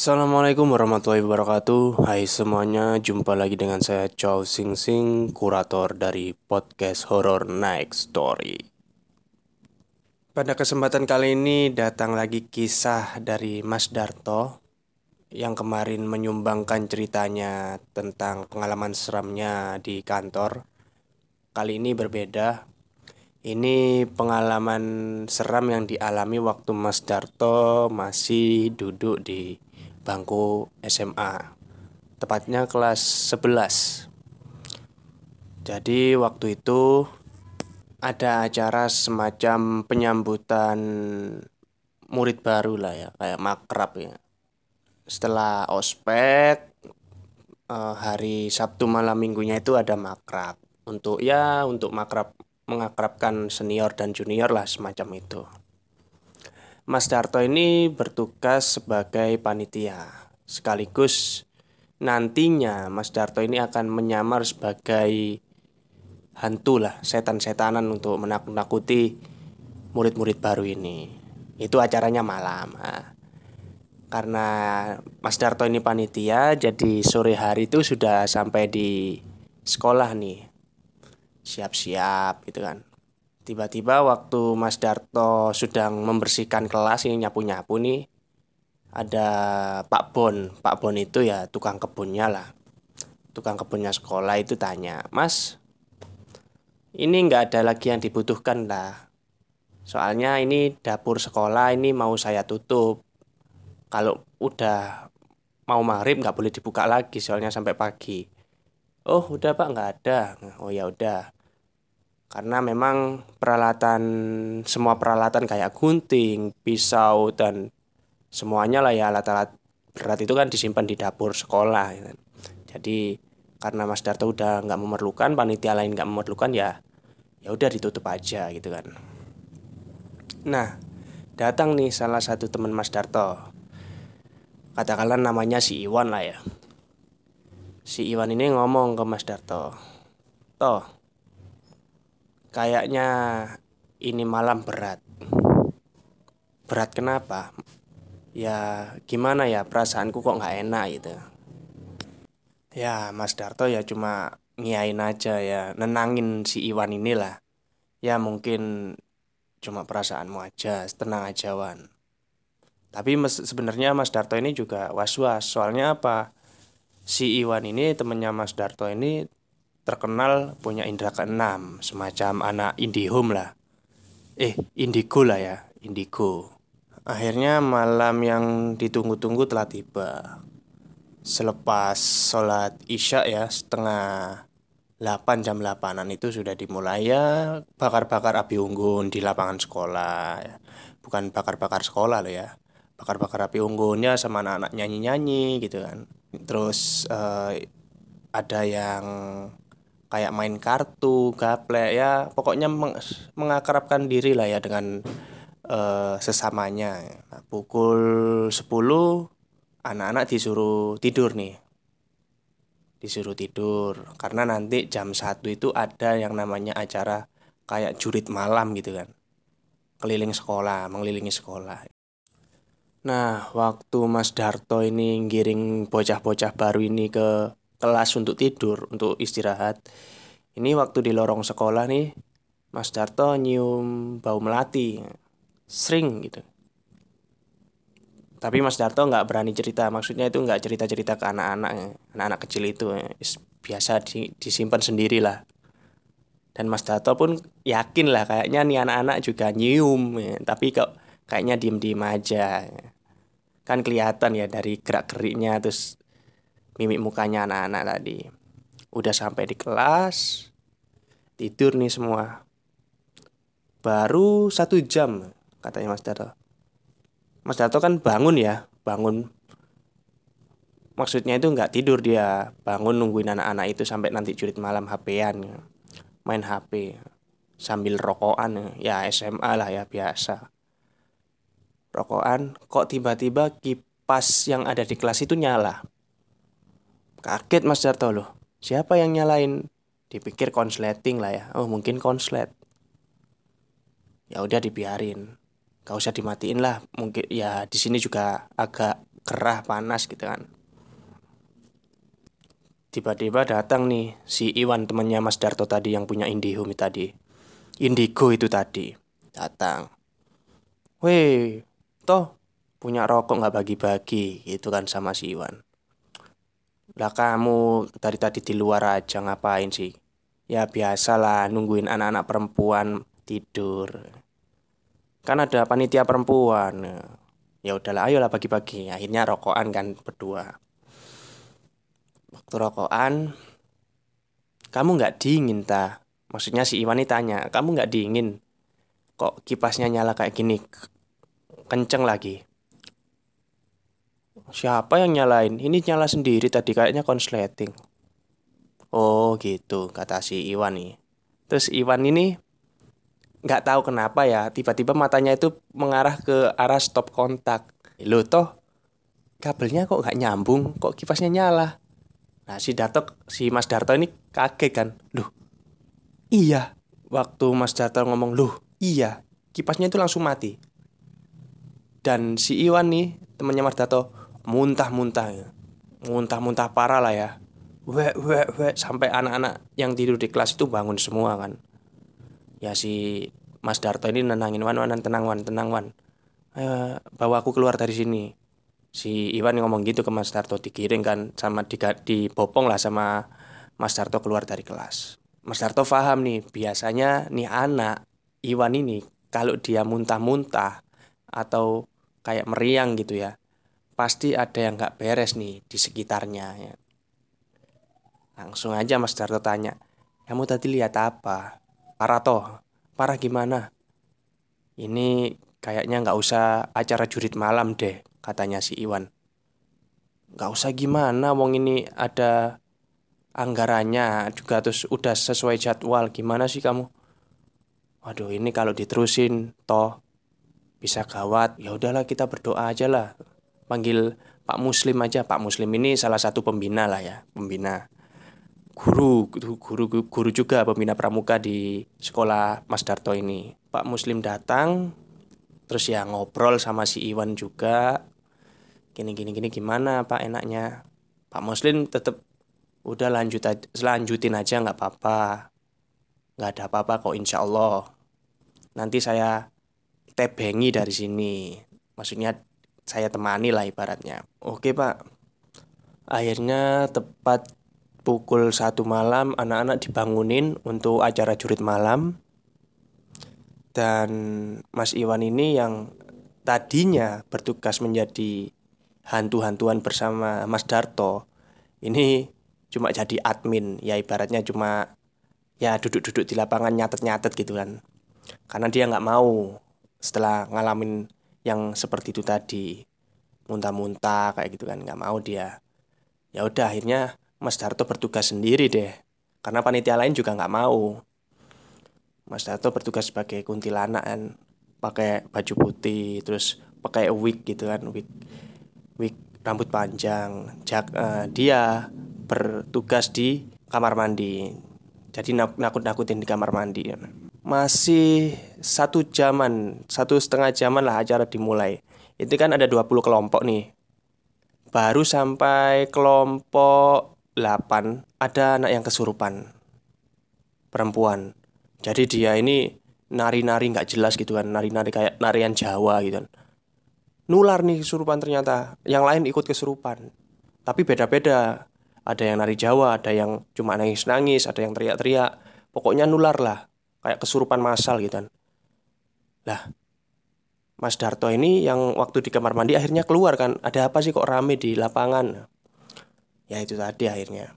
Assalamualaikum warahmatullahi wabarakatuh. Hai semuanya, jumpa lagi dengan saya Chow Sing Sing Kurator dari podcast Horror Night Story. Pada kesempatan kali ini datang lagi kisah dari Mas Darto Yang kemarin menyumbangkan ceritanya tentang pengalaman seramnya di kantor. Kali ini berbeda. Ini pengalaman seram yang dialami waktu Mas Darto masih duduk di bangku SMA Tepatnya kelas 11 Jadi waktu itu ada acara semacam penyambutan murid baru lah ya Kayak makrab ya. Setelah ospek eh, hari Sabtu malam minggunya itu ada makrab. Untuk ya untuk makrab mengakrabkan senior dan junior lah semacam itu. Mas Darto ini bertugas sebagai panitia, sekaligus nantinya Mas Darto ini akan menyamar sebagai hantu lah, setan-setanan untuk menakut-nakuti murid-murid baru ini. Itu acaranya malam. Karena Mas Darto ini panitia, jadi sore hari itu sudah sampai di sekolah nih siap-siap gitu kan tiba-tiba waktu Mas Darto sedang membersihkan kelas ini nyapu-nyapu nih ada Pak Bon. Pak Bon itu ya tukang kebunnya lah. Tukang kebunnya sekolah itu tanya Mas ini nggak ada lagi yang dibutuhkan lah. Soalnya ini dapur sekolah ini mau saya tutup. Kalau udah mau maghrib nggak boleh dibuka lagi soalnya sampai pagi. Oh udah pak nggak ada. Oh ya udah karena memang peralatan semua peralatan kayak gunting, pisau dan semuanya lah ya alat-alat berat itu kan disimpan di dapur sekolah. Gitu. Jadi karena Mas Darto udah nggak memerlukan, panitia lain nggak memerlukan ya ya udah ditutup aja gitu kan. Nah datang nih salah satu teman Mas Darto, katakanlah namanya si Iwan lah ya. Si Iwan ini ngomong ke Mas Darto, toh Kayaknya ini malam berat. Berat kenapa? Ya gimana ya perasaanku kok nggak enak gitu. Ya Mas Darto ya cuma ngiain aja ya nenangin si Iwan inilah. Ya mungkin cuma perasaanmu aja, tenang aja Wan. Tapi sebenarnya Mas Darto ini juga was-was. Soalnya apa? Si Iwan ini temennya Mas Darto ini terkenal punya indera keenam, semacam anak IndiHome lah. Eh, Indigo lah ya, Indigo. Akhirnya malam yang ditunggu-tunggu telah tiba. Selepas sholat isya ya, setengah 8 jam 8an itu sudah dimulai ya bakar-bakar api unggun di lapangan sekolah ya. Bukan bakar-bakar sekolah loh ya. Bakar-bakar api unggunnya sama anak-anak nyanyi-nyanyi gitu kan. Terus uh, ada yang kayak main kartu, gaple ya pokoknya meng mengakrabkan diri lah ya dengan uh, sesamanya. Nah, pukul 10 anak-anak disuruh tidur nih. Disuruh tidur karena nanti jam 1 itu ada yang namanya acara kayak jurit malam gitu kan. Keliling sekolah, mengelilingi sekolah. Nah, waktu Mas Darto ini ngiring bocah-bocah baru ini ke kelas untuk tidur, untuk istirahat. Ini waktu di lorong sekolah nih, Mas Darto nyium bau melati. Sering gitu. Tapi Mas Darto nggak berani cerita, maksudnya itu nggak cerita-cerita ke anak-anak, anak-anak kecil itu biasa disimpan sendiri lah. Dan Mas Darto pun yakin lah kayaknya nih anak-anak juga nyium, tapi kok kayaknya diem-diem aja. Kan kelihatan ya dari gerak-geriknya terus mimik mukanya anak-anak tadi. Udah sampai di kelas, tidur nih semua. Baru satu jam, katanya Mas Dato. Mas Dato kan bangun ya, bangun. Maksudnya itu nggak tidur dia, bangun nungguin anak-anak itu sampai nanti jurit malam HP-an. Main HP sambil rokokan ya SMA lah ya biasa. Rokokan kok tiba-tiba kipas yang ada di kelas itu nyala. Kaget Mas Darto loh. Siapa yang nyalain? Dipikir konsleting lah ya. Oh mungkin konslet. Ya udah dibiarin. Gak usah dimatiin lah. Mungkin ya di sini juga agak gerah panas gitu kan tiba-tiba datang nih si Iwan temannya Mas Darto tadi yang punya Indihome tadi Indigo itu tadi datang weh toh punya rokok nggak bagi-bagi gitu kan sama si Iwan lah kamu tadi tadi di luar aja ngapain sih? Ya biasalah nungguin anak-anak perempuan tidur. Kan ada panitia perempuan. Ya udahlah ayolah bagi-bagi. Akhirnya rokokan kan berdua. Waktu rokokan kamu nggak dingin ta? Maksudnya si Iwan tanya kamu nggak dingin? Kok kipasnya nyala kayak gini? Kenceng lagi siapa yang nyalain ini nyala sendiri tadi kayaknya konsleting oh gitu kata si Iwan nih terus Iwan ini nggak tahu kenapa ya tiba-tiba matanya itu mengarah ke arah stop kontak lo toh kabelnya kok nggak nyambung kok kipasnya nyala Nah si Darto, si Mas Darto ini kaget kan. Loh, iya. Waktu Mas Darto ngomong, loh iya. Kipasnya itu langsung mati. Dan si Iwan nih, temannya Mas Darto, muntah-muntah ya. Muntah-muntah parah lah ya. Wek, wek, wek. Sampai anak-anak yang tidur di kelas itu bangun semua kan. Ya si Mas Darto ini nenangin Wan, Wan, tenang Wan, tenang Wan. Ayo, bawa aku keluar dari sini si Iwan ngomong gitu ke Mas Darto dikirim kan sama di, dibopong lah sama Mas Darto keluar dari kelas. Mas Darto paham nih biasanya nih anak Iwan ini kalau dia muntah-muntah atau kayak meriang gitu ya pasti ada yang nggak beres nih di sekitarnya ya. Langsung aja Mas Darto tanya, kamu tadi lihat apa? Parah toh? Parah gimana? Ini kayaknya nggak usah acara jurit malam deh katanya si Iwan. Gak usah gimana, wong ini ada anggarannya juga terus udah sesuai jadwal. Gimana sih kamu? Waduh, ini kalau diterusin toh bisa gawat. Ya udahlah kita berdoa aja lah. Panggil Pak Muslim aja. Pak Muslim ini salah satu pembina lah ya, pembina. Guru, guru, guru juga pembina pramuka di sekolah Mas Darto ini. Pak Muslim datang, terus ya ngobrol sama si Iwan juga gini gini gini gimana pak enaknya pak Muslim tetap udah lanjut aja, lanjutin aja nggak apa-apa nggak ada apa-apa kok insya Allah nanti saya tebengi dari sini maksudnya saya temani lah ibaratnya. Oke pak. Akhirnya tepat pukul satu malam anak-anak dibangunin untuk acara jurit malam. Dan Mas Iwan ini yang tadinya bertugas menjadi hantu-hantuan bersama Mas Darto ini cuma jadi admin. Ya ibaratnya cuma ya duduk-duduk di lapangan nyatet-nyatet gitu kan. Karena dia nggak mau setelah ngalamin yang seperti itu tadi. Muntah-muntah kayak gitu kan nggak mau dia. Ya udah akhirnya Mas Darto bertugas sendiri deh. Karena panitia lain juga nggak mau. Mas Darto bertugas sebagai kuntilanak kan. Pakai baju putih terus pakai wig gitu kan wig wig rambut panjang. Jak, uh, dia bertugas di kamar mandi. Jadi nakut-nakutin di kamar mandi masih satu jaman satu setengah jaman lah acara dimulai. Itu kan ada 20 kelompok nih. Baru sampai kelompok 8 ada anak yang kesurupan perempuan. Jadi dia ini nari-nari nggak jelas gitu kan nari-nari kayak narian Jawa gitu kan. Nular nih kesurupan ternyata. Yang lain ikut kesurupan. Tapi beda-beda. Ada yang nari Jawa ada yang cuma nangis-nangis ada yang teriak-teriak. Pokoknya nular lah kayak kesurupan massal gitu kan. Lah Mas Darto ini yang waktu di kamar mandi akhirnya keluar kan. Ada apa sih kok rame di lapangan? Ya itu tadi akhirnya.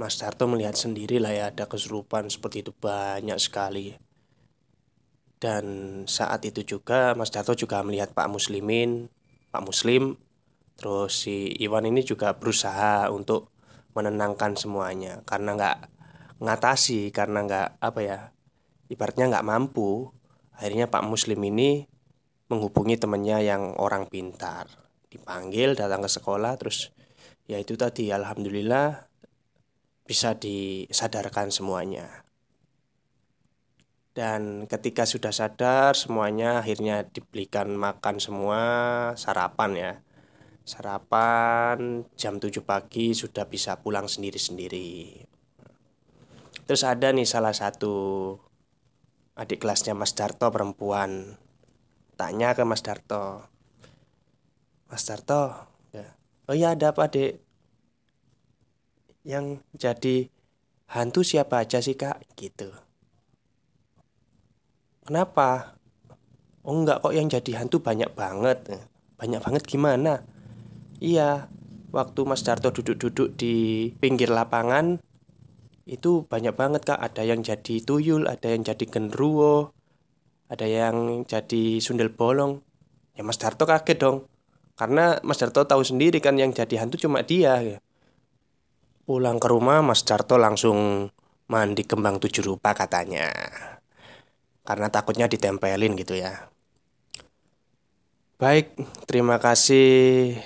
Mas Darto melihat sendiri lah ya ada kesurupan seperti itu banyak sekali. Dan saat itu juga Mas Darto juga melihat Pak Muslimin, Pak Muslim, terus si Iwan ini juga berusaha untuk menenangkan semuanya. Karena nggak ngatasi karena nggak apa ya ibaratnya nggak mampu. Akhirnya Pak Muslim ini menghubungi temannya yang orang pintar. Dipanggil datang ke sekolah terus ya itu tadi alhamdulillah bisa disadarkan semuanya. dan ketika sudah sadar semuanya akhirnya dibelikan makan semua sarapan ya. Sarapan jam 7 pagi sudah bisa pulang sendiri-sendiri terus ada nih salah satu adik kelasnya Mas Darto perempuan. Tanya ke Mas Darto. Mas Darto ya oh iya ada apa dek yang jadi hantu siapa aja sih kak? Gitu. Kenapa? Oh enggak kok yang jadi hantu banyak banget. Banyak banget gimana? Iya waktu Mas Darto duduk-duduk di pinggir lapangan itu banyak banget kak. Ada yang jadi tuyul ada yang jadi genruwo ada yang jadi sundel bolong. Ya Mas Darto kaget dong. Karena Mas Darto tahu sendiri kan yang jadi hantu cuma dia ya. Pulang ke rumah Mas Darto langsung mandi kembang tujuh rupa katanya. Karena takutnya ditempelin gitu ya. Baik, terima kasih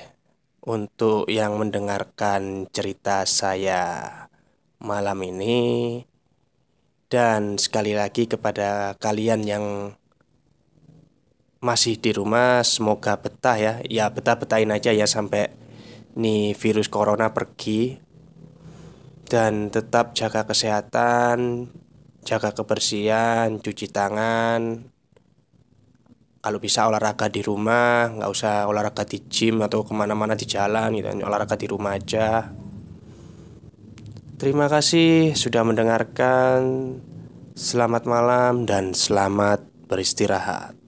untuk yang mendengarkan cerita saya malam ini. Dan sekali lagi kepada kalian yang masih di rumah semoga betah ya. Ya betah-betahin aja ya sampai nih virus corona pergi. Dan tetap jaga kesehatan Jaga kebersihan, cuci tangan. Kalau bisa olahraga di rumah nggak usah olahraga di gym atau ke mana-mana di jalan gitu. Olahraga di rumah aja Terima kasih sudah mendengarkan. Selamat malam dan selamat beristirahat.